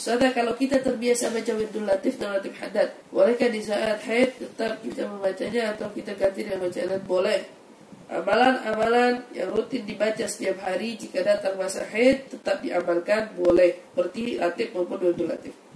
Ustazah kalau kita terbiasa baca wirdul latif dan latif hadat Bolehkah di saat haid tetap kita membacanya atau kita ganti dengan bacaan? Boleh. Amalan-amalan yang rutin dibaca setiap hari jika datang masa haid tetap diamalkan boleh. Seperti latif maupun wirdul latif.